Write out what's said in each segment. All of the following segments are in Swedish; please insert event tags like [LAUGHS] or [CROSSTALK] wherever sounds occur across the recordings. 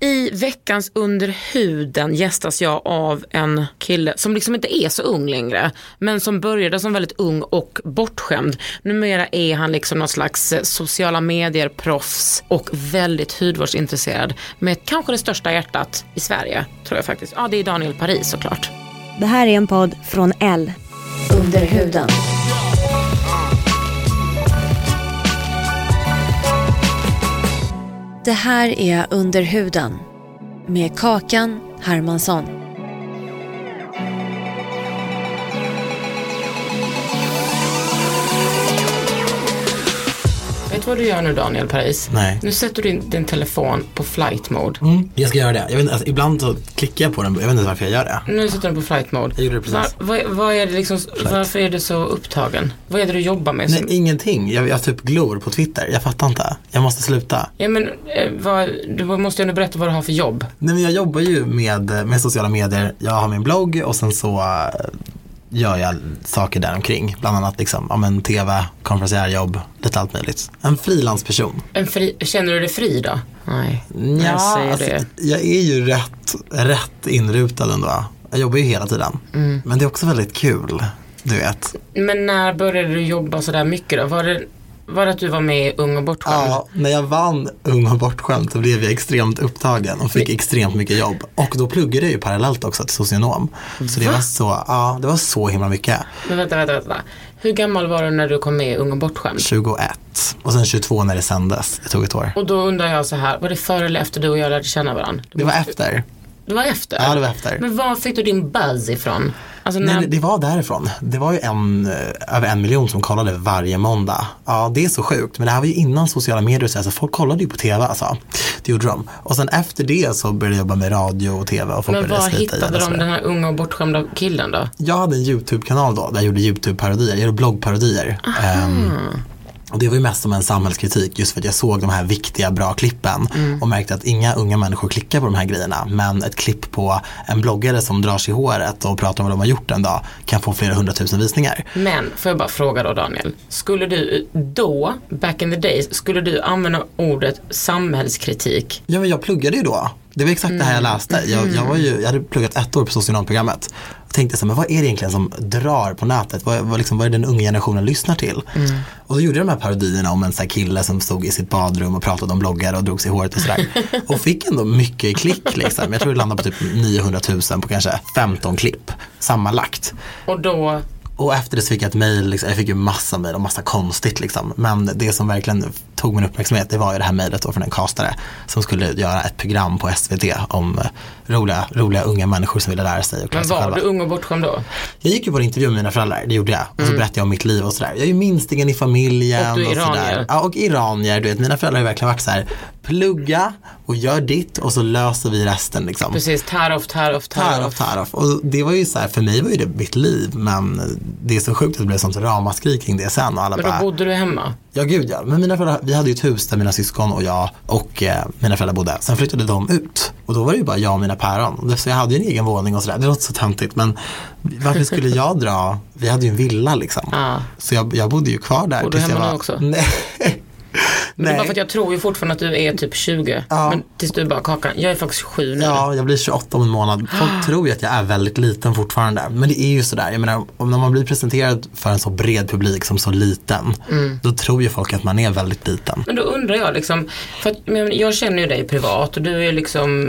I veckans Under huden gästas jag av en kille som liksom inte är så ung längre, men som började som väldigt ung och bortskämd. Numera är han liksom någon slags eh, sociala medier-proffs och väldigt hudvårdsintresserad med kanske det största hjärtat i Sverige, tror jag faktiskt. Ja, det är Daniel Paris såklart. Det här är en podd från L. Under huden. Det här är Under huden med Kakan Hermansson. Vad du gör nu Daniel Paris? Nej. Nu sätter du din, din telefon på flight mode. Mm, jag ska göra det. Jag vet, inte, alltså, ibland så klickar jag på den, jag vet inte varför jag gör det. Nu sätter du den på flight mode. Jag gjorde det precis. Va, vad, vad är det liksom, varför är du så upptagen? Vad är det du jobbar med? Nej, som- ingenting. Jag, jag typ glor på Twitter. Jag fattar inte. Jag måste sluta. Ja, men, eh, vad, du måste ju ändå berätta vad du har för jobb. Nej, men jag jobbar ju med, med sociala medier. Jag har min blogg och sen så äh, gör jag saker där omkring. Bland annat liksom, ja, men tv, konferencierjobb, lite allt möjligt. En frilansperson. Känner du dig fri då? Nej, jag Ja, säger alltså, det. jag är ju rätt, rätt inrutad ändå. Jag jobbar ju hela tiden. Mm. Men det är också väldigt kul. Du vet. Men när började du jobba sådär mycket då? Var det, var det att du var med i Ung och bortskämd? Ja, när jag vann Ung och bortskämd så blev jag extremt upptagen och fick extremt mycket jobb. Och då pluggade jag ju parallellt också till socionom. Så det var så, ja, det var så himla mycket. Men vänta, vänta, vänta. Hur gammal var du när du kom med i Ung och bortskämd? 21 och sen 22 när det sändes. Det tog ett år. Och då undrar jag så här, var det före eller efter du och jag lärde känna varandra? Det var efter. Det var efter? Ja, det var efter. Men var fick du din buzz ifrån? Alltså, när... Nej, det var därifrån. Det var ju en, eh, över en miljon som kollade varje måndag. Ja, det är så sjukt. Men det här var ju innan sociala medier så, här, så folk kollade ju på tv alltså. Det gjorde de. Och sen efter det så började jag jobba med radio och tv och Men var hittade de den här unga och bortskämda killen då? Jag hade en YouTube-kanal då där jag gjorde YouTube-parodier, jag gjorde bloggparodier. Ehm, och det var ju mest som en samhällskritik just för att jag såg de här viktiga bra klippen och märkte att inga unga människor klickar på de här grejerna. Men ett klipp på en bloggare som drar sig i håret och pratar om vad de har gjort en dag kan få flera hundratusen visningar. Men, får jag bara fråga då Daniel. Skulle du då, back in the days, skulle du använda ordet samhällskritik? Ja men jag pluggade ju då. Det var exakt det här jag läste. Jag, jag, var ju, jag hade pluggat ett år på socionomprogrammet. Och tänkte så här, men vad är det egentligen som drar på nätet? Vad, vad, liksom, vad är det den unga generationen lyssnar till? Och då gjorde jag de här parodierna om en så kille som stod i sitt badrum och pratade om bloggare och drog sig i håret och sådär. [LAUGHS] och fick ändå mycket klick liksom. Jag tror det landade på typ 900 000 på kanske 15 klipp sammanlagt. Och då, Och efter det så fick jag ett mail, liksom, jag fick ju massa mail och massa konstigt liksom. Men det som verkligen tog min uppmärksamhet det var ju det här mejlet från en castare som skulle göra ett program på SVT om eh, roliga, roliga unga människor som ville lära sig och klara men var själva. du ung och bortskämd då? Jag gick ju på en intervju med mina föräldrar, det gjorde jag. Och så berättade jag om mitt liv och sådär. Jag är ju minstingen i familjen. Och du är iranier. sådär. Ja, och iranier. Du vet, mina föräldrar har ju verkligen varit så här, plugga och gör ditt och så löser vi resten liksom. Precis, tar off, tar off, tar Tarof, off. Tarof. Och det var ju så här, för mig var ju det mitt liv. Men det är så sjukt att det blev sånt ramaskri kring det sen. Och alla Men då bara, bodde du hemma? ja gud ja. Men mina föräldrar, vi hade ju ett hus där mina syskon och jag och eh, mina föräldrar bodde. Sen flyttade de ut. Och då var det ju bara jag och mina päron. Så jag hade ju en egen våning och sådär. Det låter så töntigt. Men varför skulle jag dra? Vi hade ju en villa liksom. Ja. Så jag, jag bodde ju kvar där. Bor du jag hemma nu var- också? Nej. Men det är Nej. bara för att jag tror ju fortfarande att du är typ 20. Ja. Men tills du bara Kakan, jag är faktiskt 7 nu. Ja, jag blir 28 om en månad. Folk [GASPS] tror ju att jag är väldigt liten fortfarande. Men det är ju sådär, jag menar, om när man blir presenterad för en så bred publik som så liten, då tror ju folk att man är väldigt liten. Men då undrar jag liksom, för att, men jag känner ju dig privat och du är liksom,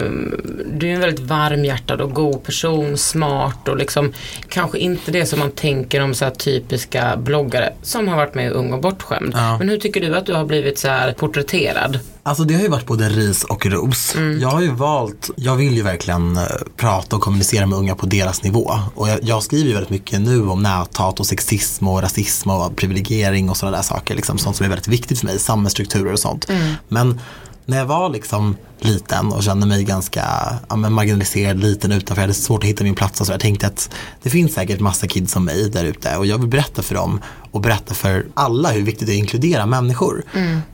du är en väldigt varmhjärtad och god person, smart och liksom kanske inte det som man tänker om så här typiska bloggare som har varit med i Ung och bortskämd. Ja. Men hur tycker du att du har blivit så här porträtterad? Alltså det har ju varit både ris och ros. Jag har ju valt, jag vill ju verkligen eh, prata och kommunicera med unga på deras nivå. Och jag, jag skriver ju väldigt mycket nu om näthat och sexism och rasism och privilegiering och sådana där saker. Liksom, sånt som är väldigt viktigt för mig, samhällsstrukturer och sånt. Men när jag var liksom liten och kände mig ganska ja, men marginaliserad, liten utanför, jag hade svårt att hitta min plats och så. Jag tänkte att det finns säkert massa kids som mig där ute och jag vill berätta för dem och berätta för alla hur viktigt det är att inkludera människor.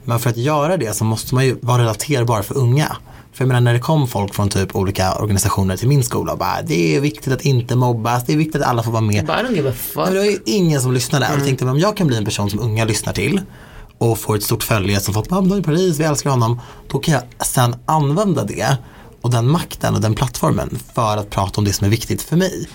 Men för att göra det så måste man ju vara relaterbar för unga. För jag menar när det kom folk från typ olika organisationer till min skola och bara det är viktigt att inte mobbas, det är viktigt att alla får vara med. Bara don't give a Men fuck. det var ju ingen som lyssnade. Och jag tänkte om jag kan bli en person som unga lyssnar till och får ett stort följe som folk bara, "Men han är i Paris, vi älskar honom. Då kan jag sen använda det och den makten och den plattformen för att prata om det som är viktigt för mig.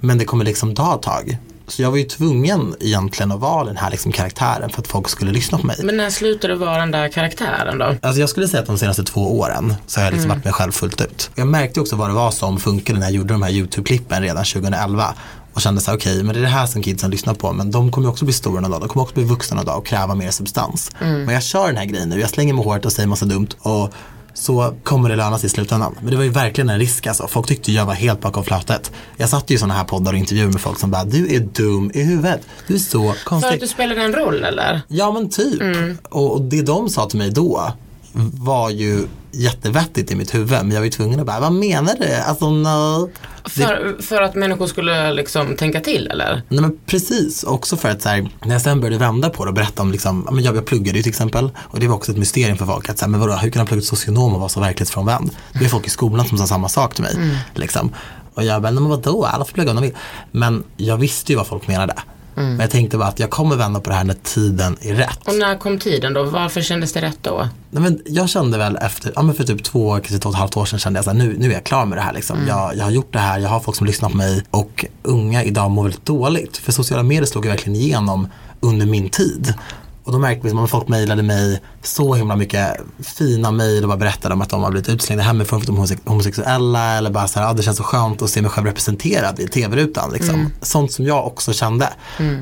Men det kommer liksom ta ett tag. Så jag var ju tvungen egentligen att vara den här liksom karaktären för att folk skulle lyssna på mig. Men när slutade du vara den där karaktären då? Alltså jag skulle säga att de senaste två åren så har jag liksom varit mig själv fullt ut. Jag märkte också vad det var som funkade när jag gjorde de här YouTube-klippen redan 2011. Och kände så här, okej, men det är det här som kidsen lyssnar på. Men de kommer också bli stora någon dag. De kommer också bli vuxna någon dag och kräva mer substans. Men jag kör den här grejen nu. Jag slänger mig hårt och säger massa dumt. Och så kommer det löna sig i slutändan. Men det var ju verkligen en risk alltså. Folk tyckte jag var helt bakom flötet. Jag satt ju i sådana här poddar och intervjuer med folk som bara, du är dum i huvudet. Du är så För konstig. att du spelade en roll eller? Ja men typ. Och, och det de sa till mig då var ju jättevettigt i mitt huvud. Men jag var ju tvungen att bara, vad menar du? Alltså no. Det, För, för att människor skulle liksom tänka till eller? nej men precis, också för att så här, när jag sen började vända på det och berätta om, liksom, men jag, jag pluggade ju till exempel. Och det var också ett mysterium för folk. Att, så här, men vadå, hur kan han plugga till socionom och vara så verklighetsfrånvänd? Det är folk i skolan som sa samma sak till mig. Liksom. Och jag bara, men vadå, alla får plugga om de vill. Men jag visste ju vad folk menade. Men jag tänkte bara att jag kommer vända på det här när tiden är rätt. Och när kom tiden då? Varför kändes det rätt då? Nej, men jag kände väl efter, ja men för typ två, kanske två och ett halvt år sedan kände jag så här, nu, nu är jag klar med det här liksom. Jag, jag har gjort det här, jag har folk som lyssnar på mig och unga idag mår väldigt dåligt. För sociala medier slog ju verkligen igenom under min tid. Och då märkte vi att folk mejlade mig så himla mycket fina mejl och bara berättade om att de har blivit utslängda hemifrån för att de är homose- homosexuella eller bara så här, ah, det känns så skönt att se mig själv representerad i tv-rutan. Liksom. Sånt som jag också kände.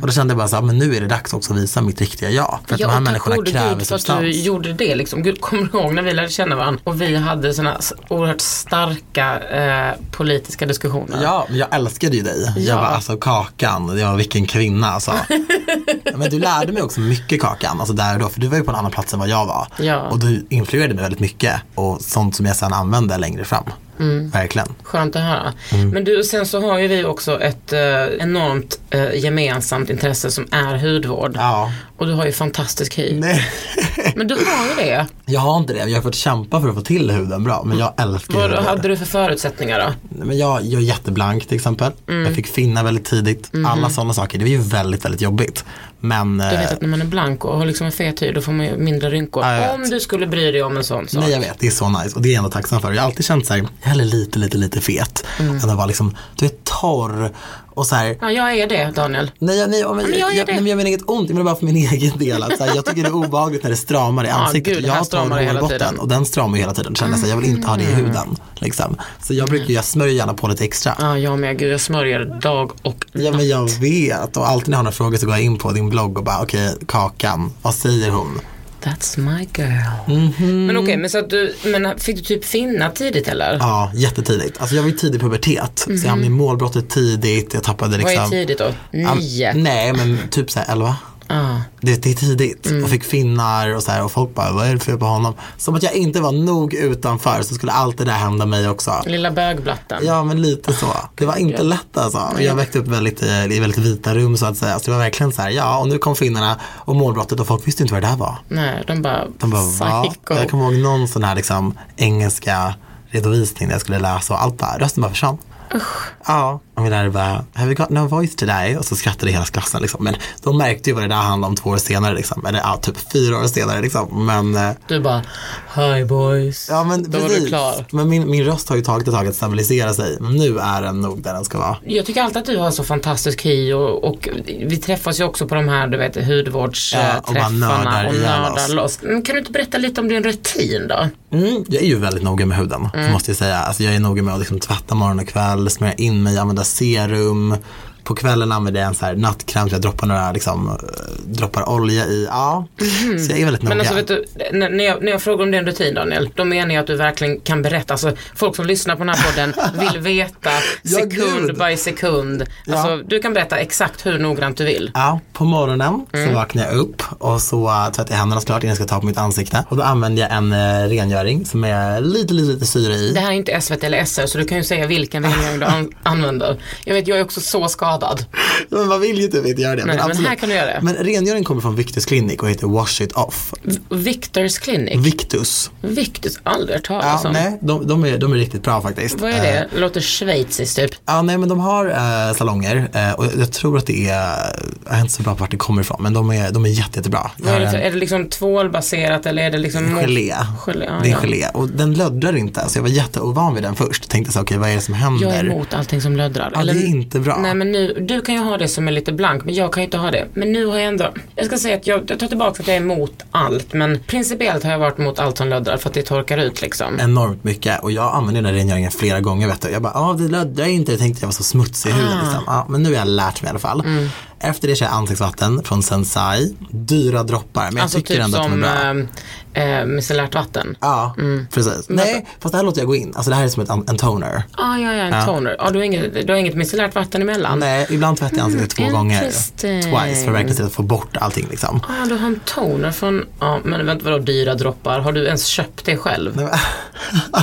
Och då kände jag bara så här, men nu är det dags också att visa mitt riktiga jag. För att de här människorna gode kräver Gud för att substans. du gjorde det liksom. Gud, kommer du ihåg när vi lärde känna varandra och vi hade sådana oerhört starka eh, politiska diskussioner? Ja, men jag älskade ju dig. Ja. Jag var alltså Kakan, jag var vilken kvinna alltså. [LAUGHS] men du lärde mig också mycket Kakan, alltså där och då, för du var ju på en annan plats än vad jag var. Ja. Och du influerade mig väldigt mycket och sånt som jag sen använde längre fram. Mm. Verkligen. Skönt att höra. Mm. Men du, sen så har ju vi också ett eh, enormt eh, gemensamt intresse som är hudvård. Ja. Och du har ju fantastisk hy. Nej. [LAUGHS] Men du har ju det. Jag har inte det, jag har fått kämpa för att få till huden bra, men jag älskar Vad hade du för förutsättningar då? Nej, Men jag, jag är jätteblank till exempel. Mm. Jag fick finna väldigt tidigt. Mhm. Alla sådana saker, det var ju väldigt, väldigt jobbigt. Men Du eh, vet att när man är blank och har liksom en fet hy då får man ju mindre rynkor. Om du skulle bry dig om en sån sak. Nej jag vet, det är så nice och det är jag ändå tacksam för. Jag har alltid känt så här, hellre lite, lite, lite fet Mm. än att vara liksom, du är torr och så här. Ja, jag är det Daniel. Nej, nej, men, men jag jag, nej, men jag menar inget ont, jag menar bara för min [LAUGHS] egen del. Att, så här, jag tycker det är obehagligt när det stramar i ansiktet. gud, jag hela hårbotten. Mm. och den stramar ju hela tiden. Känner jag, så här, jag vill inte ha det i huden. Liksom. Så jag brukar, jag smörjer gärna på lite extra. Ja, jag med. Gud, jag smörjer dag och Ja men jag vet och alltid när jag har några frågor så går jag in på din blogg och bara okej Kakan, vad säger hon? That's my girl. Mhm. Men okej, men så att du, men fick du typ finna tidigt eller? Ja, jättetidigt. Alltså jag var ju tidig pubertet. Så jag hamnade i målbrottet tidigt. Jag tappade liksom. Mhm. Vad är tidigt då? Nio? nej, men typ såhär 11. Ja. Det, det är tidigt Mm. och fick finnar och så här och folk bara, vad är det för på honom? Som att jag inte var nog utanför så skulle allt det där hända mig också. Lilla bögblatten. Ja men lite så. Det var inte lätt alltså. Jag växte upp väldigt, eh, i väldigt vita rum så att säga. Så det var verkligen så här, ja och nu kom finnarna och målbrottet och folk visste inte vad det där var. Nej, de bara, De bara, va? psycho. Jag kommer ihåg någon sån här liksom engelska redovisning där jag skulle läsa och allt bara, rösten bara försvann. Ja, Och vi lärare bara, have you got no voice today? Och så skrattade hela klassen liksom. Men de märkte ju vad det där handlade om två år senare liksom. Eller ja, typ fyra år senare liksom. Men eh, Du bara, hi boys. Ja men Då var precis. du klar. Men min, min röst har ju tagit ett tag att stabilisera sig. Men nu är den nog där den ska vara. Jag tycker alltid att du har så fantastisk hy och, och vi träffas ju också på de här du vet, Ja, hudvårdsträffarna och bara nördar och nördar oss. loss. Men Kan du inte berätta lite om din rutin då? Mm, jag är ju väldigt noga med huden, Mm. måste jag säga. Alltså, jag är noga med att liksom, tvätta morgon och kväll, smörja in mig, använda serum. På kvällen använder jag en så här nattkräm, så jag droppar några liksom, eh, droppar olja i. Ja, så jag är väldigt noga. Men alltså vet du, när jag, när jag frågar om din rutin Daniel, då menar jag att du verkligen kan berätta. Alltså folk som lyssnar på den här podden vill [LAUGHS] veta Ja, sekund gud. by sekund. Alltså du kan berätta exakt hur noggrant du vill. Ja, på morgonen Mm. så vaknar jag upp och så uh, tvättar jag händerna såklart innan jag ska ta på mitt ansikte. Och då använder jag en uh, rengöring som är lite, lite, lite syre i. Det här är inte SVT eller SR så du kan ju säga vilken rengöring du an- använder. Jag vet, jag är också så skadad. Ja, [LAUGHS] Men man vill ju typ inte göra det. Nej, men absolut. här kan du göra det. Men rengöring kommer från Victus Clinic och heter Wash It Off. Victors Clinic. Victus. Victors, aldrig hört talas om. nej, de, de, är, de är riktigt bra faktiskt. Vad är Eh, det? Låter schweiziskt typ. Ja, nej men de har eh, salonger eh, och jag tror att det är, jag är inte så bra på vart det kommer ifrån, men de är, de är jätte, jättebra. Vad är, det, för- är det liksom tvålbaserat eller är det liksom gelé. Gelé, ja, det är ja. gelé och den löddrar inte, så jag var jätteovan vid den först. Tänkte så, okej vad är det som händer? Jag är emot allting som löddrar. Ja, det är inte bra. Nej men nu, du kan ju ha det som är lite blank men jag kan ju inte ha det. Men nu har jag ändå, jag ska säga att jag, jag tar tillbaka att jag är emot allt men principiellt har jag varit emot allt som löddrar för att det torkar ut liksom. Enormt mycket och jag använde den här rengöringen flera gånger vet du. Jag bara, ja det löddrar inte, jag tänkte jag var så smutsig i huden Ah. liksom. ja, Men nu har jag lärt mig i alla fall. Mm. Efter det kör jag ansiktsvatten från Sensai, dyra droppar men jag Alltså tycker typ ändå att de är bra. äh, äh, micellärt vatten. Ja, precis. Nej, fast det här låter jag gå in. Alltså det här är som ett, en toner. Ah, ja, ja, en toner. Ah, du, har inget, du har inget micellärt vatten emellan? Nej, ibland tvättar jag ansiktet två gånger. Twice, för verkligen att få bort allting liksom. Ah, du har en toner från, ja men vänta vadå dyra droppar? Har du ens köpt det själv? Nej, men- [LAUGHS]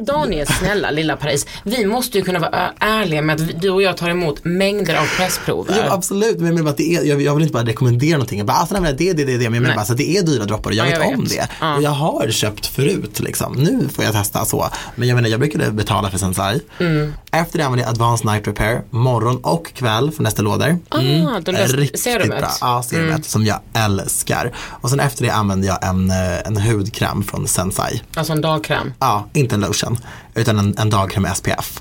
Daniel, snälla lilla Paris. Vi måste ju kunna vara ärliga med att du och jag tar emot mängder av pressprover. Jo, absolut, men jag menar bara att det är, jag, jag vill inte bara rekommendera någonting. Jag bara, alltså, nej, men det, det, det, det. Men jag menar Nej. bara att det är dyra droppar och jag, Ja, jag vet om det. Ja. Och jag har köpt förut liksom. Nu får jag testa så. Men jag menar, jag brukade betala för Sensai. Mm. Efter det använder jag Advanced Night Repair morgon och kväll för nästa lådor. Ah, där Riktigt serumet. Mm. bra. Ja, serumet som jag älskar. Och sen efter det använder jag en, eh, en hudkräm från Sensai. Alltså en dagkräm. Ja, inte en lotion, utan en, en dagkräm med SPF.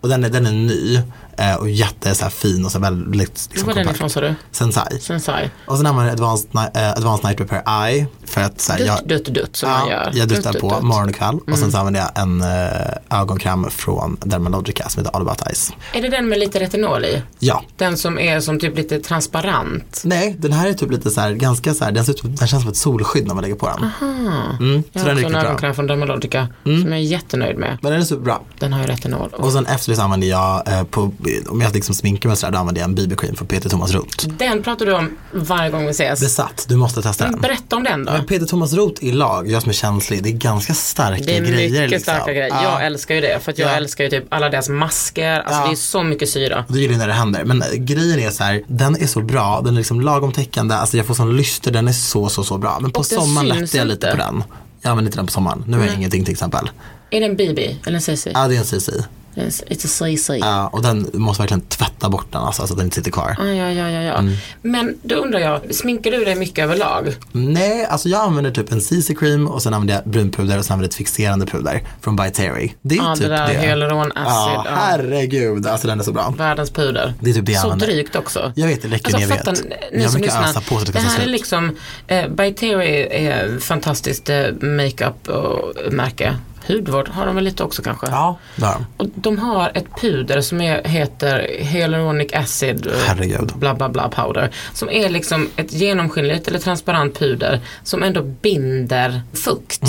Och den är, den är ny eh, och jätte så här, fin och så väldigt liksom, Var är den ifrån sa du? Sensai. Sensai. Och sen använder jag Advanced, eh, Advanced Night Repair Eye för att så här, Dutt, jag, dutt, dutt som man gör. jag Dutt, duttar dutt, på dutt. morgon och kväll och sen så använder jag en eh, ögonkräm från Dermalogica som heter All About Eyes. Är det den med lite retinol i? Ja, Den som är som typ lite transparent. nej den här är typ lite så här, ganska så här, den, ser ut, den känns som ett solskydd när man lägger på den. Mm, Jag så har den är också en. Mm. ögonkräm från Dermalogica som jag är jättenöjd med. Men den är superbra. Den har ju retinol. Och sen efter det så använder jag, eh, på, om jag liksom sminkar mig sådär, då använder jag en BB-cream från Peter Thomas Roth. Den pratar du om varje gång vi ses. Besatt, du måste testa den. Berätta om den då. Men Peter Thomas Roth i lag, jag som är känslig, det är ganska starka Det är grejer. mycket liksom. starka grejer. Ja. Jag älskar ju det för att jag Ja. älskar ju typ alla deras masker. Alltså Ja. det är så mycket syra. Det gillar när det händer. Men eh, grejen är så här, den är så bra, den är liksom lagom täckande, alltså jag får sån lyster, den är så, så, så bra. Men på sommaren lättar jag lite på den. Jag använder inte den på sommaren, nu har jag ingenting till exempel. Är det en BB eller en CC? Ja, det är en CC. It's a CC. Ja, och den måste verkligen tvätta bort den alltså, så att den inte sitter kvar. Ja, ja, ja, ja. Mm. Men då undrar jag, sminkar du dig mycket överlag? Nej, alltså jag använder typ en CC cream och sen använder jag brunpuder och sen använder jag ett fixerande puder från By Terry. Det är Ja, typ det där hyaluronacid. Ja, herregud, alltså den är så bra. Världens puder. Det är typ det jag Så använder. drygt också. Jag vet, det räcker jag vet. fattar ni jag som brukar lyssnar. ösa på så det det kan ta här är liksom, eh, By Terry är fantastiskt eh, makeup och märke. Hudvård har de väl lite också kanske? Ja, det har de. Och de har ett puder som är, heter Hyaluronic acid eh, Herregud. bla bla bla powder. Som är liksom ett genomskinligt eller transparent puder som ändå binder fukt.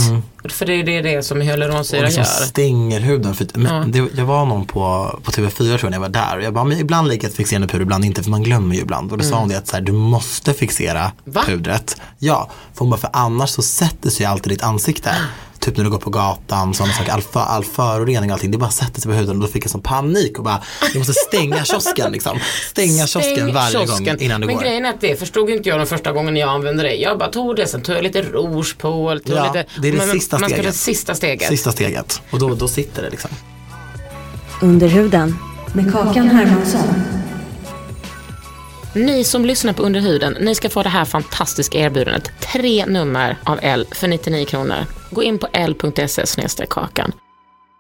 För det är det, det som Mm. Och hyaluronsyra liksom gör. stänger huden. För, men det, jag var någon på, på TV4 tror jag när jag var där och jag bara, men ibland lägger jag ett fixerande puder, ibland inte för man glömmer ju ibland. Och då sa hon det att så här, du måste fixera Mm. Va? pudret. Ja, för hon bara, för annars så sätter sig alltid ditt ansikte. Typ när du går på gatan, sådana saker, all, för, all förorening och allting, det bara sätter sig på huden och då fick jag sån panik och bara, jag måste stänga kiosken liksom. Stänga kiosken Stäng varje kiosken. gång innan du Men går. grejen är att det förstod inte jag den första gången jag använde det. Jag bara tog det, sen tog jag lite rouge på. Tog Ja, lite, det är det men- sista man ska steget. det sista steget. Sista steget. Och då, då sitter det liksom. Under huden med Kakan Hermansson. Ni som lyssnar på Under huden, ni ska få det här fantastiska erbjudandet. Tre nummer av L för 99 kronor. Gå in på l.se kakan.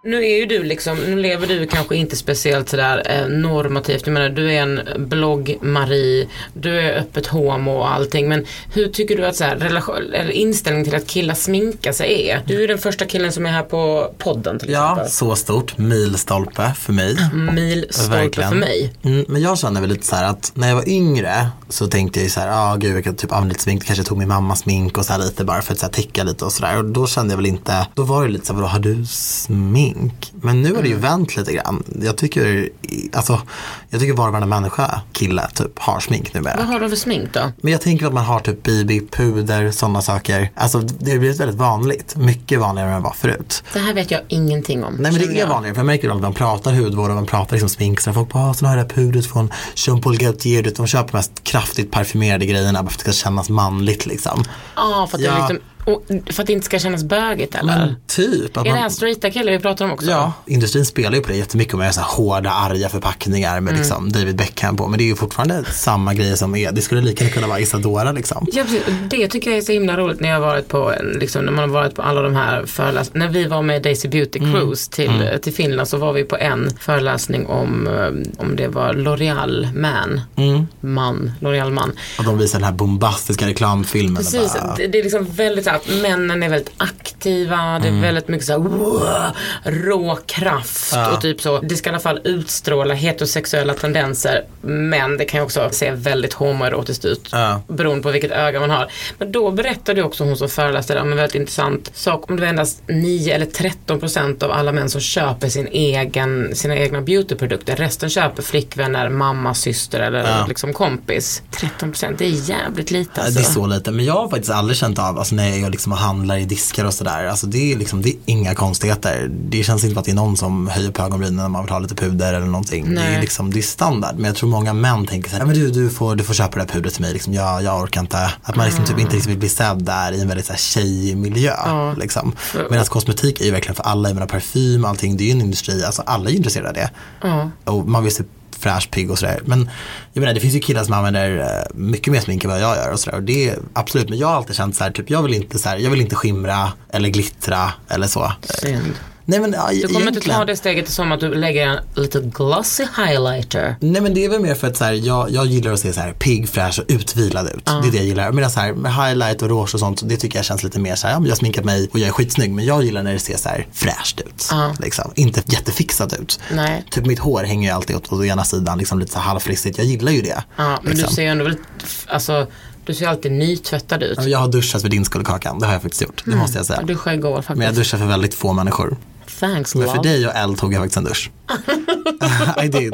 Nu är ju du liksom, nu lever du kanske inte speciellt sådär eh, normativt. Jag menar du är en blogg-Marie, du är öppet homo och allting. Men hur tycker du att så här, relation, eller inställning till att killar sminkar sig är? Du är den första killen som är här på podden till Ja, exempel. så stort. Milstolpe för mig. Milstolpe Verkligen. för mig. Mm, men jag känner väl lite så här att när jag var yngre så tänkte jag ju så här, ja ah, gud jag kan typ använda lite smink, kanske tog min mammas smink och så här lite bara för att så här, täcka lite och sådär. Och då kände jag väl inte, då var det lite så här, vadå har du smink? Men nu har det ju vänt lite grann. Jag tycker, alltså, jag tycker var och varannan människa, kille, typ har smink numera. Vad har du för smink då? Men jag tänker att man har typ BB-puder, sådana saker. Alltså det har blivit väldigt vanligt. Mycket vanligare än vad det var förut. Det här vet jag ingenting om. Nej men det är jag. vanligare, för jag märker att man pratar hudvård och man pratar liksom smink. Så folk bara, ah, så har det här pudret från Jean Paul Gaultier. De köper mest kraftigt parfymerade grejerna bara för att det ska kännas manligt liksom. Ja, för att, Ja. Det liksom, och, för att det inte ska kännas bögigt eller? Men typ. Är det man, här straighta killar vi pratar om också? Ja, industrin spelar ju på det jättemycket gör så här hårda, arga förpackningar Mm. med liksom David Beckham på. Men det är ju fortfarande samma grejer som är, det skulle lika gärna kunna vara Isadora liksom. Ja, precis. Det tycker jag är så himla roligt när jag har varit på, liksom, när man har varit på alla de här föreläsningarna. När vi var med Daisy Beauty Mm. Cruise till, till Finland så var vi på en föreläsning om, eh, om det var L'Oreal Man. Mm. Man, L'Oreal Man. Och de visar den här bombastiska reklamfilmen. Precis, bara- det, det är liksom väldigt att männen är väldigt aktiva, det är väldigt mycket så här, wow, rå kraft och typ så. Det ska i alla fall utstråla heterosexuella tendenser men det kan ju också se väldigt homoerotiskt ut Ja. beroende på vilket öga man har. Men då berättade också hon som föreläste om en väldigt intressant sak om det var endast 9 eller 13 procent av alla män som köper sin egen, sina egna beautyprodukter. Resten köper flickvänner, mamma, syster eller Ja. liksom kompis. 13 procent, det är jävligt lite Ja, alltså. Det är så lite, men jag har faktiskt aldrig känt av, alltså när jag liksom handlar i diskar och sådär, alltså det är liksom, det är inga konstigheter. Det känns inte som att det är någon som höjer på ögonbrynen när man vill ha lite puder eller någonting. Det Nej. är liksom, det är standard. Men jag tror många män tänker så här, "Ja, men du, du, får, du får köpa det där pudret till mig, liksom, jag, jag orkar inte. Att man liksom typ inte riktigt vill bli sedd där i en väldigt så här tjejig miljö. Liksom. Medan kosmetik är ju verkligen för alla, jag menar parfym, allting, det är ju en industri, alltså alla är intresserade av det. Och man vill se fräsch, pigg och sådär. Men jag menar det finns ju killar som använder eh, mycket mer smink än vad jag gör och sådär. Och det är absolut, men jag har alltid känt så här, typ jag vill inte så här, jag vill inte skimra eller glittra eller så. Synd. Nej men ja, Du kommer inte egentligen. ta det steget som att du lägger en lite glossy highlighter. Nej men det är väl mer för att så här, jag, jag gillar att se så här pigg, fräsch och utvilad ut. Det är det jag gillar. Medan så här, med highlight och rouge och sånt, det tycker jag känns lite mer så här, ja, jag har sminkat mig och jag är skitsnygg. Men jag gillar när det ser så här fräscht ut. Liksom. Inte jättefixat ut. Nej. Typ mitt hår hänger ju alltid åt, åt ena sidan, liksom lite så halvfrissigt. Jag gillar ju det. Ja, men liksom. du ser ju ändå väldigt, alltså, du ser alltid nytvättad ut. Jag har duschat för din skull Kakan, det har jag faktiskt gjort. Det måste jag säga. Jag duschade igår faktiskt. Men jag duschar för väldigt få människor. Thanks Men love. för dig och Elle tog jag faktiskt en dusch. [LAUGHS] [LAUGHS] I did.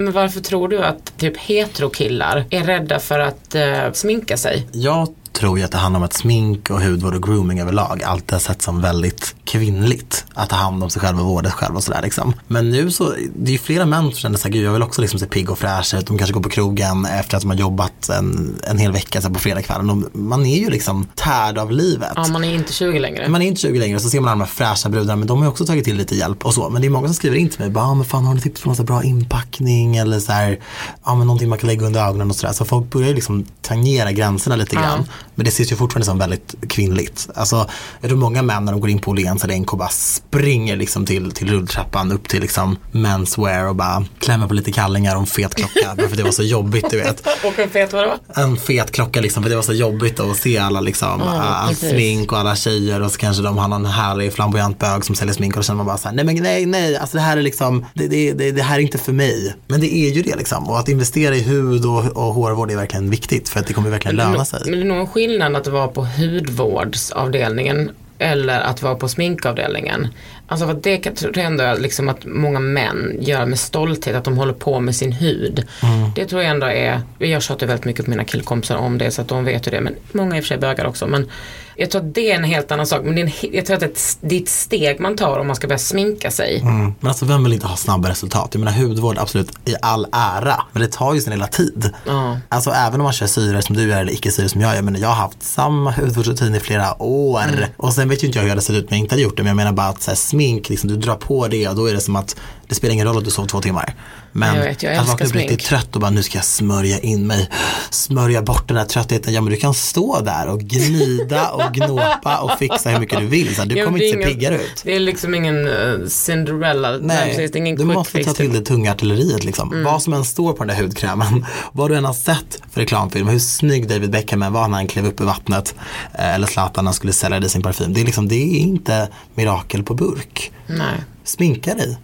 Men varför tror du att typ heterokillar är rädda för att eh, sminka sig? Jag tror ju att det handlar om att smink och hudvård och grooming överlag alltid har sett som väldigt kvinnligt. Att ta hand om sig själv och vårda sig själv och sådär liksom. Men nu så, det är ju flera män som känner såhär, gud jag vill också liksom se pigg och fräsch ut. De kanske går på krogen efter att de har jobbat en, en hel vecka så på fredagskvällen. Man är ju liksom tärd av livet. Ja, man är inte 20 längre. Man är inte 20 längre så ser man alla de här fräscha brudarna men de har ju också tagit till lite hjälp och så. Men det är många som skriver in till mig bara, ah, men fan har du tips på någon så bra inpackning eller så här, ja men någonting man kan lägga under ögonen och sådär. Så folk börjar ju liksom tangera gränserna lite grann. Men det ses ju fortfarande som väldigt kvinnligt. Alltså, jag tror många män när de går in på Åhléns eller NK bara springer liksom till, till rulltrappan upp till liksom menswear och bara klämmer på lite kallingar och en fet klocka. bara för det var så jobbigt du vet. [LAUGHS] Och en fet vadå? En fet klocka liksom för det var så jobbigt att se alla liksom, all precis. smink och alla tjejer och så kanske de har någon härlig flamboyant bög som säljer smink och då känner man bara så här, nej men nej nej, alltså det här är liksom, det, det, det, det här är inte för mig. Men det är ju det liksom och att investera i hud och, och hårvård är verkligen viktigt för att det kommer verkligen löna sig. Men det är nog en skillnad att vara på hudvårdsavdelningen eller att vara på sminkavdelningen. Alltså för det tror jag ändå är liksom att många män gör med stolthet att de håller på med sin hud. Mm. Det tror jag ändå är, jag tjatar väldigt mycket på mina killkompisar om det så att de vet ju det. Men många är i och för sig bögar också. Men jag tror att det är en helt annan sak. Men det är en, jag tror att det är ett- det är ett steg man tar om man ska börja sminka sig. Mm. Men alltså vem vill inte ha snabba resultat? Jag menar hudvård absolut i all ära, men det tar ju sin lilla tid. Ja. Alltså även om man kör syre som du gör eller icke syre som jag gör, men jag har haft samma hudvårdsrutin i flera år. Mm. Och sen vet ju inte jag hur jag hade sett ut om jag inte hade gjort det, men jag menar bara att så här, smink, liksom, du drar på det och då är det som att det spelar ingen roll att du sov två timmar. Men Jag vet, jag att vakna upp riktigt trött och bara nu ska jag smörja in mig, smörja bort den här tröttheten. Ja men du kan stå där och gnida och [LAUGHS] gnåpa och fixa hur mycket du vill. Så du Ja, kommer inte se ingen- piggare ut. Det är liksom ingen uh, Cinderella, nej, precis, ingen du måste ta till det tunga artilleriet liksom. Vad som än står på den där hudkrämen, [LAUGHS] vad du än har sett för reklamfilm, hur snygg David Beckham är, var när han klev upp i vattnet eh, eller Zlatan när han skulle sälja dig sin parfym. Det är, liksom, det är inte mirakel på burk. Nej. Sminka dig.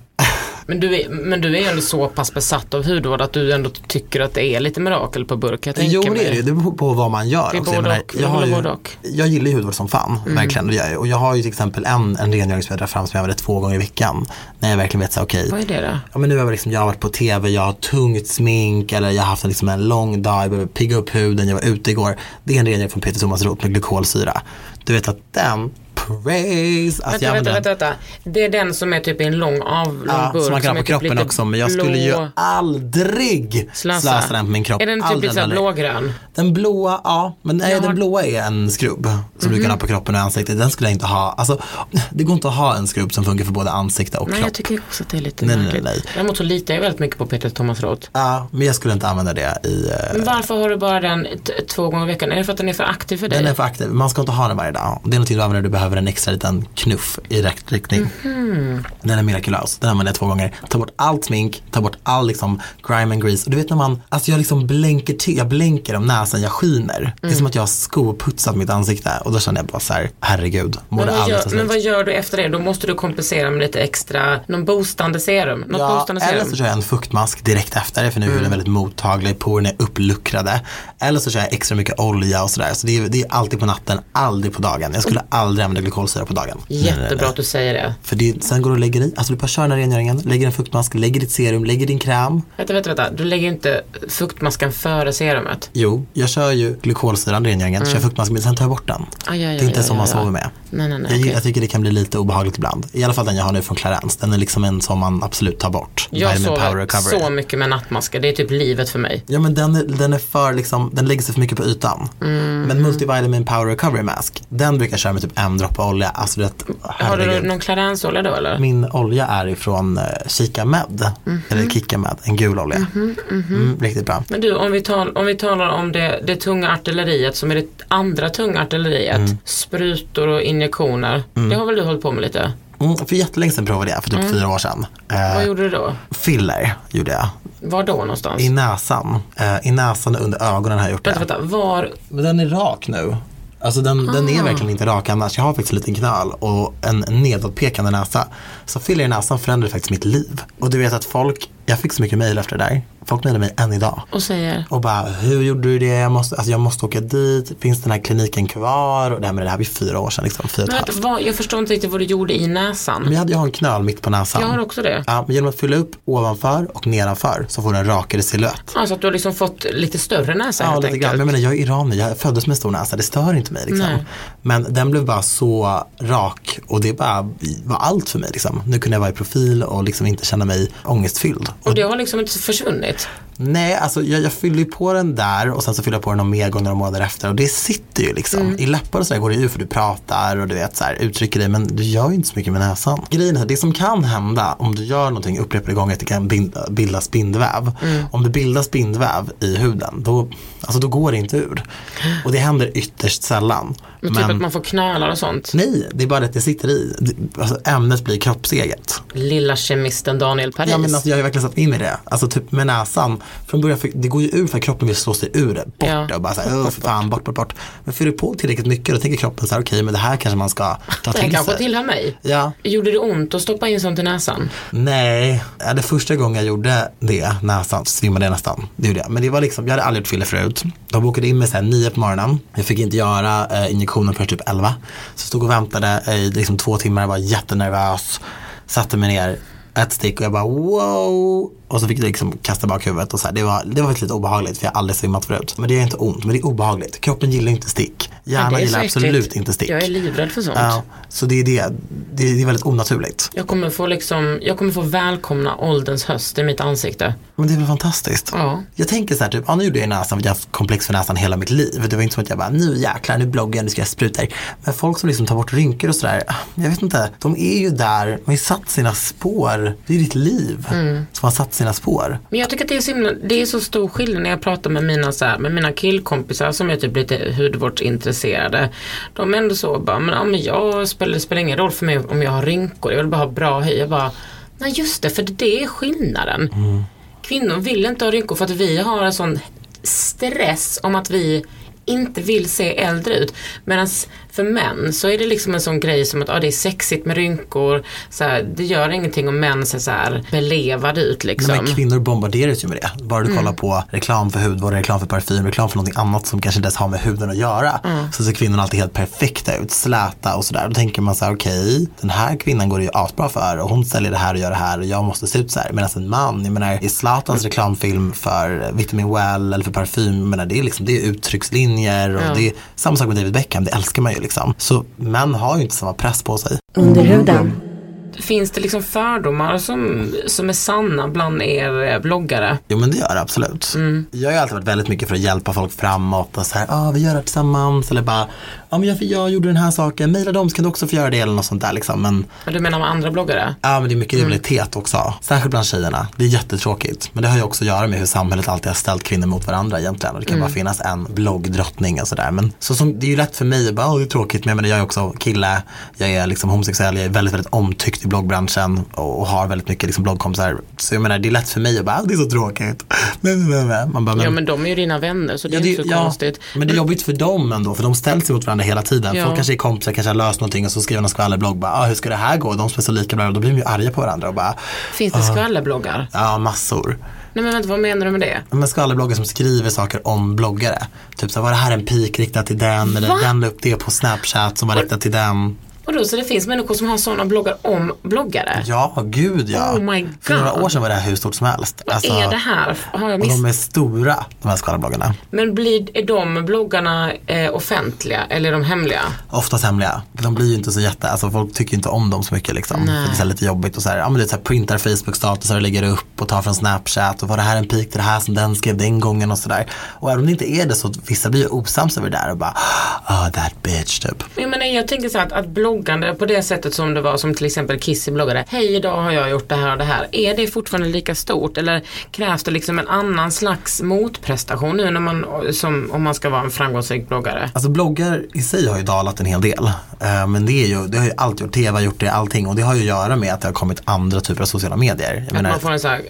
Men du, är, men du är ändå så pass besatt av hudvård att du ändå tycker att det är lite mirakel på burk. Jag Jo det är det det beror på vad man gör. Det är också. Jag både menar, jag, har ju, både. Mm. jag gillar ju hudvård som fan, verkligen. Det gör jag. Och jag har ju till exempel en, en rengöring som jag drar fram som jag använder två gånger i veckan. När jag verkligen vet så okej, Vad är det då? Ja men nu har jag, liksom, jag har varit på tv, jag har tungt smink eller jag har haft en, liksom, en lång dag, jag behöver pigga upp huden, jag var ute igår. Det är en rengöring från Peter Thomas Roth med glykolsyra. Du vet att den, praise, alltså Vänta, vänta, vänta. Det är den som är typ en lång avlång Ja, burk. som man kan ha på typ kroppen lite också men jag skulle ju aldrig Slösa. slösa. den på min kropp. Är den typ lite blågrön? Den blåa, ja. Men nej, har- Mhm. den blåa är en skrubb som du kan ha på kroppen och ansiktet. Den skulle jag inte ha. Alltså, det går inte att ha en skrubb som funkar för både ansikte och Nej, kropp. jag tycker också att det är lite Nej, nej, märkligt. nej. Däremot så litar jag väldigt mycket på Peter Thomas Roth. Ja, men jag skulle inte använda det i eh, Men varför har du bara den två gånger i veckan? Är det för att den är för aktiv för dig? Den är för aktiv, man ska inte ha den varje dag. Det är någonting du använder när du behöver en extra liten knuff i rätt riktning. Mhm. Den är mirakulös, den använder jag två gånger. Ta bort allt smink, ta bort all liksom grime and grease. Och du vet när man, alltså jag liksom blänker till, jag blänker om näsan, jag skiner. Det är Mm. som att jag har skoputsat mitt ansikte och då känner jag bara så här, herregud, Men det vad, gör, men vad gör du efter det? Då måste du kompensera med lite extra, någon boostande serum? Något Ja, boostande eller serum? så kör jag en fuktmask direkt efter för nu är huden väldigt mottaglig, porerna är uppluckrade. Eller så kör jag extra mycket olja och sådär. Så det är, det är alltid på natten, aldrig på dagen. Jag skulle aldrig använda glykolsyra på dagen. Jättebra att du säger det. För det, sen går du och lägger i, alltså du bara kör den här rengöringen, lägger en fuktmask, lägger ditt serum, lägger din kräm. Vänta, vänta, vänta. Du lägger inte fuktmasken före serumet? Jo, jag kör ju glykolsyran, rengöringen, kör fuktmasken, men sen tar jag bort den. Aj, aj, det är inte aj, så aj, man aj. sover med. Nej, nej, nej. Jag, okej. jag tycker det kan bli lite obehagligt ibland. I alla fall den jag har nu från Clarence. Den är liksom en som man absolut tar bort. Jag sover Recovery. så mycket med nattmasker. Det är typ livet för mig. Ja men den är, den är för liksom, den lägger sig för mycket på ytan. Mm. Men Multivitamin Power Recovery Mask, den brukar jag köra med typ en droppe olja. Alltså det, Har du någon Clarence-olja då eller? Min olja är ifrån uh, Kika Med, Mhm. eller Kika Med, en gul olja. Mm, riktigt bra. Men du, om vi, tal, om vi talar om det, det tunga artilleriet som är det andra tunga artilleriet. Mm. Sprutor och injektioner. Det har väl du hållit på med lite? Mm, för jättelänge sedan provade jag, för typ fyra år sedan. Eh, Mm. Vad gjorde du då? filler gjorde jag. Var då någonstans? I näsan. Eh, I näsan och under ögonen har jag gjort det. Vänta, vänta. Var? Men den är rak nu. Alltså den, den Ah. är verkligen inte rak annars. Jag har faktiskt en liten knöl och en nedåtpekande näsa. Så filler i näsan förändrade faktiskt mitt liv. Och du vet att folk, jag fick så mycket mejl efter det där. Folk mejlar mig än idag. Och säger? Och bara, hur gjorde du det? Jag måste, alltså jag måste åka dit. Finns den här kliniken kvar? Och det här med det här var fyra år sedan, liksom, fyra Men vad, jag förstår inte riktigt vad du gjorde i näsan. Men jag hade ju en knöl mitt på näsan. Jag har också det. Ja, men genom att fylla upp ovanför och nedanför så får du en rakare silhuett. Alltså att du har liksom fått lite större näsa Ja, helt lite grann. enkelt. Men jag menar, jag är iranier, jag föddes med stor näsa, det stör inte mig liksom. Nej. Men den blev bara så rak och det bara var allt för mig liksom. Nu kunde jag vara i profil och liksom inte känna mig ångestfylld. Och det har liksom inte försvunnit. Nej, alltså jag, jag fyller ju på den där och sen så fyller jag på den någon mer gång några månader efter och det sitter ju liksom. I läppar och så där går det ju för du pratar och du vet så här, uttrycker dig men du gör ju inte så mycket med näsan. Grejen är att det som kan hända om du gör någonting upprepade gånger att det kan binda, bildas bindväv. Om det bildas bindväv i huden då, alltså då går det inte ur. Och det händer ytterst sällan. Men typ att man får knölar och sånt. Nej, det är bara att det sitter i. Det- Alltså, ämnet blir kroppseget. Lilla kemisten Daniel Paris. Ja men alltså, jag har ju verkligen satt in i det. Alltså typ med näsan. Från början, för det går ju ur för att kroppen vill slå sig ur det. Bort Ja. det och bara såhär, åh för fan, bort, bort, bort. Men fyller du på tillräckligt mycket då tänker kroppen så här, okej men det här kanske man ska ta till kanske sig. tillhör mig. Ja, Gjorde det ont att stoppa in sånt i näsan? nej. Det första gången jag gjorde det, näsan, så svimmade jag nästan. Det gjorde jag. Men det var liksom, jag hade aldrig gjort förut. De bokade in mig såhär nio på morgonen. Jag fick inte göra eh, lektionen förrän typ 11. Så jag stod och väntade i liksom två timmar, var jättenervös. Satte mig ner, ett stick och jag bara wow. Och så fick jag liksom kasta bak huvudet och så här. Det var, det var lite obehagligt för jag har aldrig svimmat förut. Men det är inte ont, men det är obehagligt. Kroppen gillar inte stick. Hjärnan gillar absolut inte stick. Jag är livrädd för sånt. Ja, så det är det. Det är, det är väldigt onaturligt. Jag kommer få liksom, jag kommer få välkomna ålderns höst i mitt ansikte. Men det är väl fantastiskt. Ja. Jag tänker så här, typ, ja, nu gjorde jag näsan för jag har haft komplex för näsan hela mitt liv. Det var inte som att jag bara, nu jäklar, nu bloggar jag, nu ska jag spruta. Men folk som liksom tar bort rynkor och sådär, jag vet inte, de är ju där, de har ju satt sina spår. Det är ditt liv Mm. som har satt sina spår. Men jag tycker att det är så, himla, det är så stor skillnad när jag pratar med mina, så här, med mina killkompisar som är typ lite hudvårdsintresserade. De är ändå så bara, men, ja, men jag spelar, det spelar ingen roll för mig om jag har rynkor, jag vill bara ha bra hy. Jag bara, nej just det, för det är skillnaden. Kvinnor vill inte ha rynkor för att vi har en sån stress om att vi inte vill se äldre ut. Medan för män så är det liksom en sån grej som att ah, det är sexigt med rynkor. Så här, det gör ingenting om män ser så här belevad ut liksom. Men kvinnor bombarderas ju med det. Bara du kollar på reklam för hudvård, reklam för parfym, reklam för någonting annat som kanske inte ens har med huden att göra. Så ser kvinnorna alltid helt perfekta ut, släta och sådär. Då tänker man så här, okej, den här kvinnan går det ju asbra för och hon säljer det här och gör det här och jag måste se ut så här. Medan en man, jag menar i Zlatans reklamfilm för Vitamin Well eller för parfym, jag menar, det är liksom, det är uttryckslinjer och Ja. det är samma sak med David Beckham, det älskar man ju liksom. Så män har ju inte samma press på sig. Under huden. Finns det liksom fördomar som, som är sanna bland er eh, bloggare? Jo men det gör det absolut. Jag har ju alltid varit väldigt mycket för att hjälpa folk framåt och så här, ah, vi gör det här tillsammans eller bara, ja men jag, jag gjorde den här saken, mejla dem så kan du också få göra det eller något sånt där liksom. Men Ja, Du menar med andra bloggare? ja men det är mycket rivalitet också, särskilt bland tjejerna. Det är jättetråkigt. Men det har ju också att göra med hur samhället alltid har ställt kvinnor mot varandra egentligen. Och det kan bara finnas en bloggdrottning och sådär. Men så som, det är ju lätt för mig att bara, oh, det är tråkigt, men jag, menar, jag är också kille, jag är liksom homosexuell, jag är väldigt, väldigt omtyckt i bloggbranschen och, och har väldigt mycket liksom bloggkompisar. Så jag menar, det är lätt för mig att bara, oh, det är så tråkigt. [LAUGHS] Man bara, men, Ja men de är ju dina vänner så det Ja, är inte så konstigt. Men det är jobbigt för dem ändå, för de ställs ju mot varandra hela tiden. Ja. Folk kanske är kompisar, kanske har löst någonting och så skriver en skvallerblogg, bara, ah, hur ska det här gå? De som är så lika bra, då blir de ju arga på varandra och bara, Finns det skvallerbloggar? ja massor. Nej men vänta, vad menar du med det? Men skvallerbloggar som skriver saker om bloggare. Typ så var det här en pik riktad till den? Eller den la upp det på Snapchat som var riktat till den. Och då så det finns människor som har sådana bloggar om bloggare? Ja, gud ja. Oh my För några God. år sedan var det här hur stort som helst. Vad Alltså, är det här? Har jag Och miss... de är stora, de här skvallerbloggarna. Men blir, är de bloggarna eh, offentliga eller är de hemliga? Oftast hemliga. De blir ju inte så jätte, alltså folk tycker inte om dem så mycket liksom. För det är lite jobbigt och så här, ja men det är så här printar Facebook-statusar och lägger upp och tar från Snapchat och var det här en pik till det här som den skrev den gången och sådär. Och även om det inte är det så vissa blir ju osams över det där och bara, ah that bitch typ. Jag, menar, jag tänker så här att, att bloggande på det sättet som det var som till exempel Kissy bloggade. Hej idag har jag gjort det här och det här. Är det fortfarande lika stort eller krävs det liksom en annan slags motprestation nu när man, som, om man ska vara en framgångsrik bloggare? Alltså bloggar i sig har ju dalat en hel del. Eh, men det, är ju, det har ju allt gjort, tv har gjort det, allting. Och det har ju att göra med att det har kommit andra typer av sociala medier. Jag Att menar, man får en sån här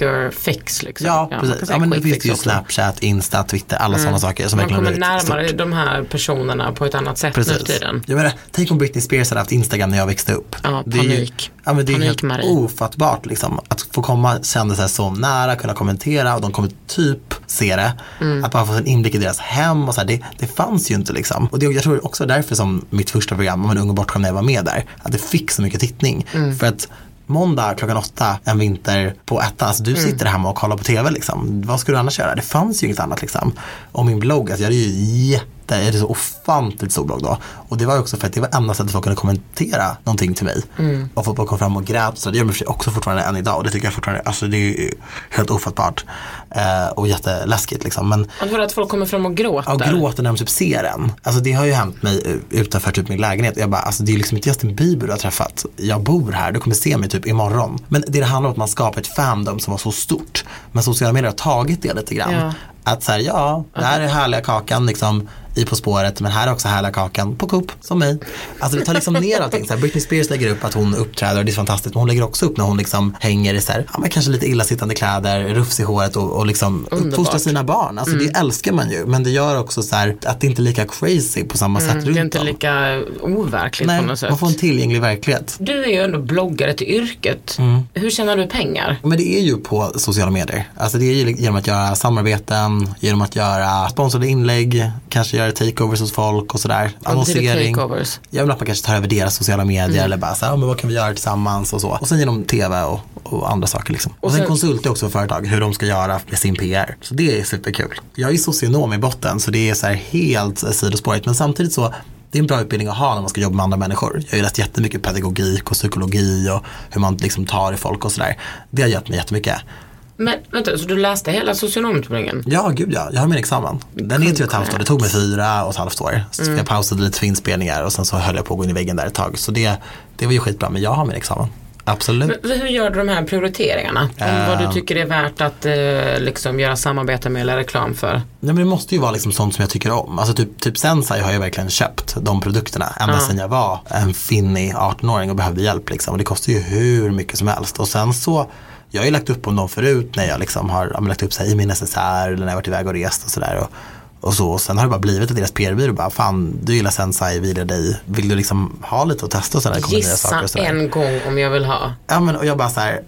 quicker fix liksom. ja, precis. Ja, men det finns ju. Snapchat, Insta, Twitter, alla sådana saker som Man kommer närmare stort. de här personerna på ett annat sätt nu Precis. tiden. Jag menar, tänk om Britney Spears hade haft Instagram när jag växte upp. Ja, Det är ju- panik. Ja, men det är Panik, helt Marie. ofattbart liksom. Att få komma kändisar så nära, kunna kommentera och de kommer typ se det. Mm. Att bara få en inblick i deras hem och så här, det, det fanns ju inte liksom. Och det, jag tror också därför som mitt första program om en ung och bortskämd när jag var med där, att det fick så mycket tittning. Mm. För att Måndag klockan åtta en vinter på ettan. Alltså du Mm. sitter hemma och kollar på tv liksom. Vad ska du annars göra? Det fanns ju inget annat liksom. Och min blogg, alltså jag hade ju jätte, jag hade så ofantligt stor blogg då. Och det var ju också för att det var enda sättet folk kunde kommentera någonting till mig. Och folk kom fram och grät. Så det gör sig också fortfarande än idag. Och det tycker jag fortfarande, alltså det är ju helt ofattbart. Eh, och jätteläskigt liksom. Men Att höra att folk kommer fram och gråter. Ja, och gråter när de typ ser en. Alltså det har ju hänt mig eh, utanför typ min lägenhet. Jag bara, alltså det är liksom inte Justin Bieber du har träffat. Jag bor här, du kommer se mig typ imorgon. Men det, det handlar om att man skapar ett fandom som var så stort. Men sociala medier har tagit det lite grann. Ja. Att säga ja, det här är härliga kakan liksom i På spåret men här är också härliga kakan på Coop som mig. Alltså det tar liksom ner allting. Så här, Britney Spears lägger upp att hon uppträder och det är fantastiskt men hon lägger också upp när hon liksom hänger i så här, ja, men kanske lite illasittande kläder, rufs i håret och, och liksom uppfostrar sina barn. Alltså det älskar man ju men det gör också så här att det inte är lika crazy på samma sätt runt Mm, Det är inte om. lika overkligt Nej, på något sätt. man får en tillgänglig verklighet. Du är ju ändå bloggare till yrket. Mm. Hur tjänar du pengar? Men det är ju på sociala medier. Alltså det är ju genom att göra samarbeten, genom att göra sponsrade inlägg, kanske göra takeovers hos folk och sådär. Annonsering. Jag vill att man kanske tar över deras sociala medier Mm. eller bara så här, men vad kan vi göra tillsammans och så. Och sen genom tv och, och andra saker liksom. Och, Och sen, sen- konsulter jag också för företag, hur de ska göra med sin PR. Så det är superkul. Jag är socionom i botten så det är så här helt sidospårigt men samtidigt så det är en bra utbildning att ha när man ska jobba med andra människor. Jag har ju läst jättemycket pedagogik och psykologi och hur man liksom tar i folk och sådär. Det har gett mig jättemycket. Men vänta, så du läste hela socionomutbildningen? Ja, gud ja. Jag har min examen. Den är tre och ett halvt år. Det tog mig fyra och ett halvt år. Så Mm. jag pausade lite för inspelningar och sen så höll jag på att gå in i väggen där ett tag. Så det, det var ju skitbra. Men jag har min examen. Absolut. Men hur gör du de här prioriteringarna? Om vad du tycker är värt att eh, liksom göra samarbete med eller reklam för? Nej, men det måste ju vara liksom sånt som jag tycker om. Alltså typ, typ Sensai har jag verkligen köpt de produkterna ända sedan jag var en finnig 18-åring och behövde hjälp. Liksom. Och det kostar ju hur mycket som helst. Och sen så, jag har ju lagt upp om dem förut när jag liksom har ja, lagt upp så här, i min necessär eller när jag varit iväg och rest och sådär. Och, så. Och sen har det bara blivit att deras PR-byrå bara, fan du gillar Sensai, vi gillar dig. Vill du liksom ha lite och testa och sådär? Kommer Gissa saker och sådär. en gång om jag vill ha. Ja men och jag bara så här,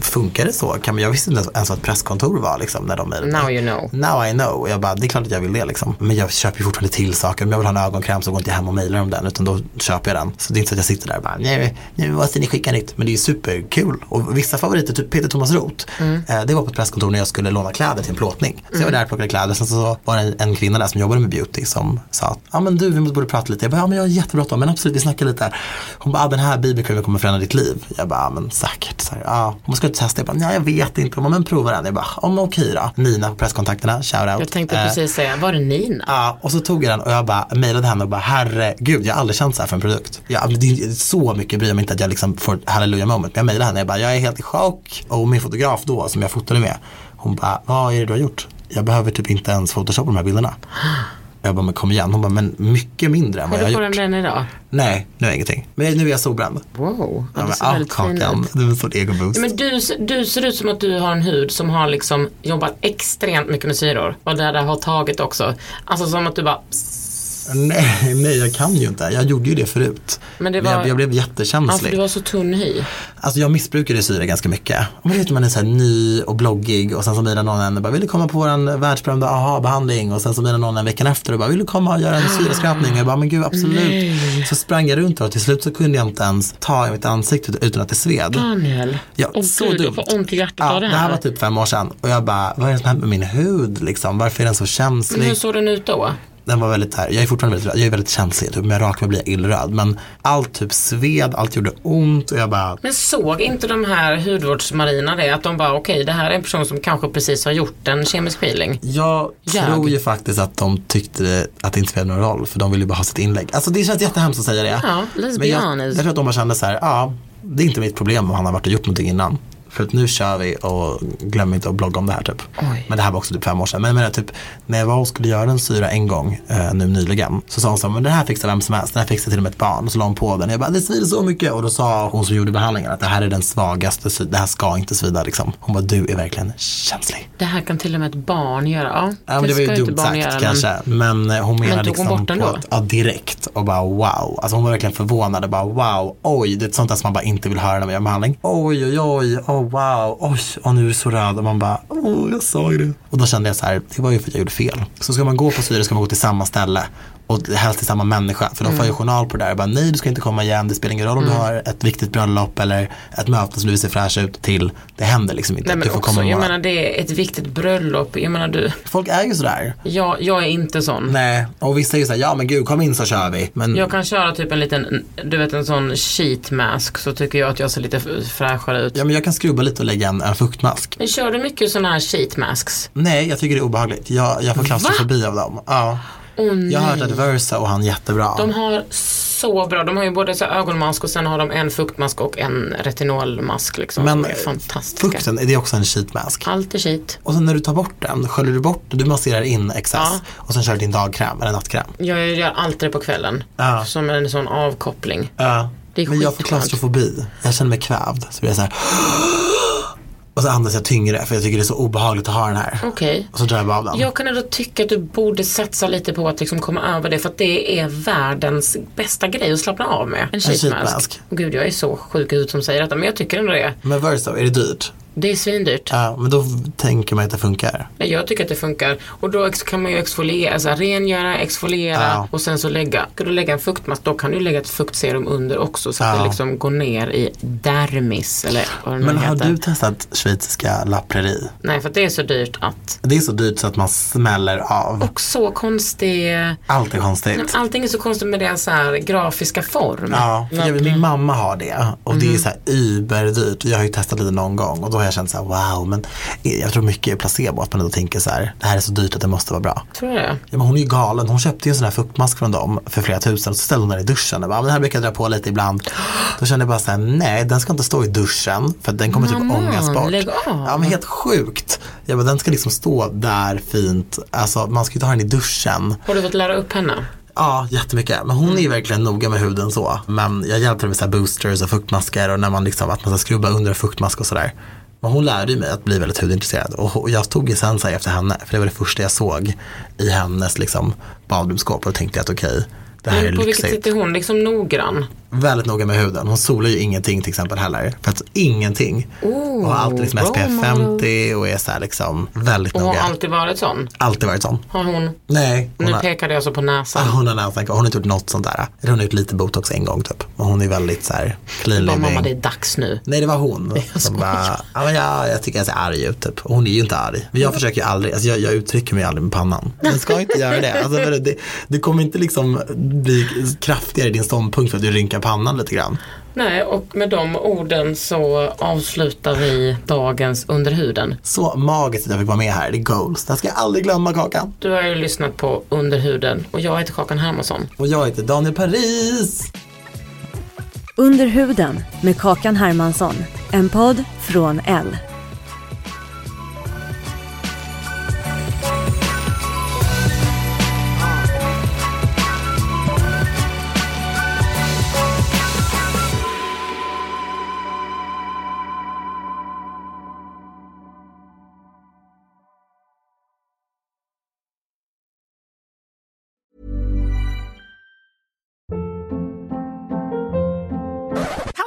funkar det så? Kan man, jag visste inte ens vad ett presskontor var liksom när de mejlade Now you know. Now I know. Och jag bara, det är klart att jag vill det liksom. Men jag köper ju fortfarande till saker. Om jag vill ha en ögonkräm så går inte jag hem och mejlar om den utan då köper jag den. Så det är inte så att jag sitter där och bara, nej nu måste ni skicka nytt. Men det är ju superkul. Och vissa favoriter, typ Peter Thomas Roth. Eh, det var på ett presskontor när jag skulle låna kläder till en plåtning. Så jag var där och plockade kläder. Sen så var det en, en kvinna där som jobbade med beauty som sa att, ja men du vi borde prata lite. Jag bara, ja men jag har jättebråttom men absolut vi snackar lite. Hon bara, ah, den här BB-creamen kommer förändra ditt liv. Jag bara, ja men säkert. Så här, ja, hon ska inte testa. Jag bara, nej jag vet inte. Hon bara, men prova den. Jag bara, ja men okej då. Nina på presskontakterna, shout out. Jag tänkte Eh, precis säga, var det Nina? Ja, och så tog jag den och jag bara mejlade henne och bara herregud, jag har aldrig känt så här för en produkt. Jag, det är så mycket bryr mig inte att jag liksom får ett hallelujah moment. Men jag mejlade henne, jag bara jag är helt i chock. Och min fotograf då som jag fotade med, hon bara vad är det du har gjort? Jag behöver typ inte ens photoshoppa de här bilderna. Jag bara men kom igen, hon bara men mycket mindre än vad Har jag du har på gjort. den idag? Nej, nu är ingenting. Men nu är jag solbränd. Wow, ja, det ser ah, väldigt kakan, ut. det är en sån egoboost. Ja, men du, du ser ut som att du har en hud som har liksom jobbat extremt mycket med syror. Och det där har tagit också. Alltså som att du bara Nej, nej jag kan ju inte. Jag gjorde ju det förut. Men det jag, var- jag blev Ja, för jättekänslig. du har så tunn hy. Alltså jag missbrukade syra ganska mycket. Men vet man är så här ny och bloggig och sen så mejlar någon en och bara vill du komma på våran världsberömda aha-behandling och sen så mejlar någon en veckan efter och bara vill du komma och göra en syraskrapning? Och jag bara men gud absolut. Så sprang jag runt och till slut så kunde jag inte ens ta i mitt ansikte utan att det sved. Daniel. Ja, Åh så gud, dumt. jag får ont i hjärtat Ja, av det det här här. var typ fem år sedan och jag bara vad är det som händer med min hud liksom? Varför är den så Men känslig? hur såg den ut då? Den var väldigt här, jag är fortfarande väldigt röd, jag är väldigt känslig, typ, om jag rakar mig blir jag illröd. Men allt typ sved, allt gjorde ont och jag bara Men såg inte de här hudvårdsmarina det? Att de bara okej det här är en person som kanske precis har gjort en kemisk peeling. Jag Jag. tror ju faktiskt att de tyckte att det inte spelade någon roll för de ville ju bara ha sitt inlägg. Alltså det känns jättehemskt att säga det. Ja, let's Men be jag, honest. jag tror att de bara kände så här, ja det är inte mitt problem om han har varit och gjort någonting innan. För att nu kör vi och glöm inte att blogga om det här typ. Oj. Men det här var också typ fem år sedan. Men jag menar typ när jag var och skulle göra en syra en gång eh, nu nyligen. Så sa hon så här, men den här fixar vem som helst. Den här fixar till och med ett barn. Och så la hon på den. Jag bara, det svider så mycket. Och då sa hon som gjorde behandlingen att det här är den svagaste. Det här ska inte svida liksom. Hon bara, du är verkligen känslig. Det här kan till och med ett barn göra. Ja, Ja, men det var ju dumt sagt göra, men- kanske. Men, eh, hon menar tog hon liksom bort den på då? Ja, direkt. Och bara wow. Alltså hon var verkligen förvånad. Och bara wow. Oj, det är ett sånt där som man bara inte vill höra när man gör behandling. Oj, oj, oj. Oh, wow. Oj, och nu är du så röd. Och man bara, åh, jag sa ju det. Och då kände jag så här, det var ju för att jag gjorde fel. Så ska man gå på syre ska man gå till samma ställe. Och helst till samma människa. För de Mm. för ju journal på det där. Bara, Nej du ska inte komma igen. Det spelar ingen roll om du har ett viktigt bröllop eller ett möte som du vill se fräsch ut till. Det händer liksom inte. Nej men du får också, komma och jag menar det är ett viktigt bröllop. Jag menar du, Folk är ju sådär. jag, jag är inte sån. Nej, och vissa är ju såhär, ja men gud kom in så kör vi. Men Jag kan köra typ en liten, du vet en sån sheet mask så tycker jag att jag ser lite fräschare ut. Ja men jag kan skrubba lite och lägga en, en fuktmask. Men kör du mycket såna här sheet masks? Nej, jag tycker det är obehagligt. Jag, jag får klaustrofobi av dem. Ja. Åh Jag har hört att Versa och han jättebra. De har så bra, de har ju både så ögonmask och sen har de en fuktmask och en retinolmask liksom. Men som är fantastiska. fukten, det är också en sheetmask. Allt är shit. Och sen när du tar bort den, sköljer du bort du masserar in excess Ja. och sen kör du din dagkräm eller nattkräm. Jag gör alltid det på kvällen. Ja. Som en sån avkoppling. Ja. Det är Men jag får klaustrofobi. Jag känner mig kvävd. Så blir jag så här. Och så andas jag tyngre för jag tycker det är så obehagligt att ha den här. Okej. Och så drar jag bara av den. Jag kan ändå tycka att du borde satsa lite på att liksom komma över det för att det är världens bästa grej att slappna av med. En sheet sheetmask. mask. Gud jag är så sjuk ut som säger detta men jag tycker ändå det. Men Versa, är det dyrt? Det är svindyrt. Ja, men då tänker man att det funkar. Nej, Jag tycker att det funkar. Och då kan man ju exfoliera, alltså rengöra, exfoliera Ja. och sen så lägga. Ska du lägga en fuktmask då kan du lägga ett fuktserum under också så att Ja. det liksom går ner i dermis eller vad det nu Men har heter. du testat schweiziska La Prairie? Nej för att det är så dyrt att. Det är så dyrt så att man smäller av. Och så konstig. Allt är konstigt. Allting är så konstigt med deras så här grafiska form. Ja, för jag, min mamma har det och det Mm. är så här überdyrt. Jag har ju testat lite någon gång och då har jag känt så här wow, men jag tror mycket är placebo att man ändå tänker så här, det här är så dyrt att det måste vara bra. Tror jag det? Ja, men hon är ju galen, hon köpte ju en sån här fuktmask från dem för flera tusen och så ställde hon den i duschen och bara, "Men den här brukar jag dra på lite ibland. Då kände jag bara så här, nej den ska inte stå i duschen för den kommer typ Mamma, ångas bort. lägg av. Ja men helt sjukt. Ja men den ska liksom stå där fint, alltså man ska ju inte ha den i duschen. Har du fått lära upp henne? Ja, jättemycket. Men hon är ju verkligen noga med huden så. Men jag hjälper med så boosters och fuktmasker och när man liksom, att man ska skrubba under en fuktmask och sådär. Men hon lärde mig att bli väldigt hudintresserad och jag tog ju Sensai efter henne för det var det första jag såg i hennes liksom badrumsskåp och tänkte att okej, det här är Men på vilket lyxigt. sätt är hon liksom noggrann? Väldigt noga med huden. Hon solar ju ingenting till exempel heller. För att ingenting. Oh, och har alltid liksom SPF model. 50 och är så här liksom väldigt Och har noga. alltid varit sån? Alltid varit sån. Har hon? Nej. Hon Nu har, pekade jag så på näsan. Ah, hon har nästan hon har inte gjort något sånt där. Hon har gjort lite botox en gång typ. Men hon är väldigt så här clean living. mamma det är dags nu. Nej det var hon [LAUGHS] som skojar. bara, ja, jag, jag tycker jag ser arg ut typ. Och hon är ju inte arg. Men jag försöker ju aldrig, alltså jag, jag uttrycker mig aldrig med pannan. Jag ska inte göra det. Alltså, det. Det kommer inte liksom bli kraftigare i din ståndpunkt för att du rynkar pannan lite grann. Nej, och med de orden så avslutar vi dagens Under huden. Så magiskt att jag fick vara med här, det är goals. Det ska jag aldrig glömma Kakan. Du har ju lyssnat på Under huden och jag heter Kakan Hermansson. Och jag heter Daniel Paris. Under huden med Kakan Hermansson. En podd från L.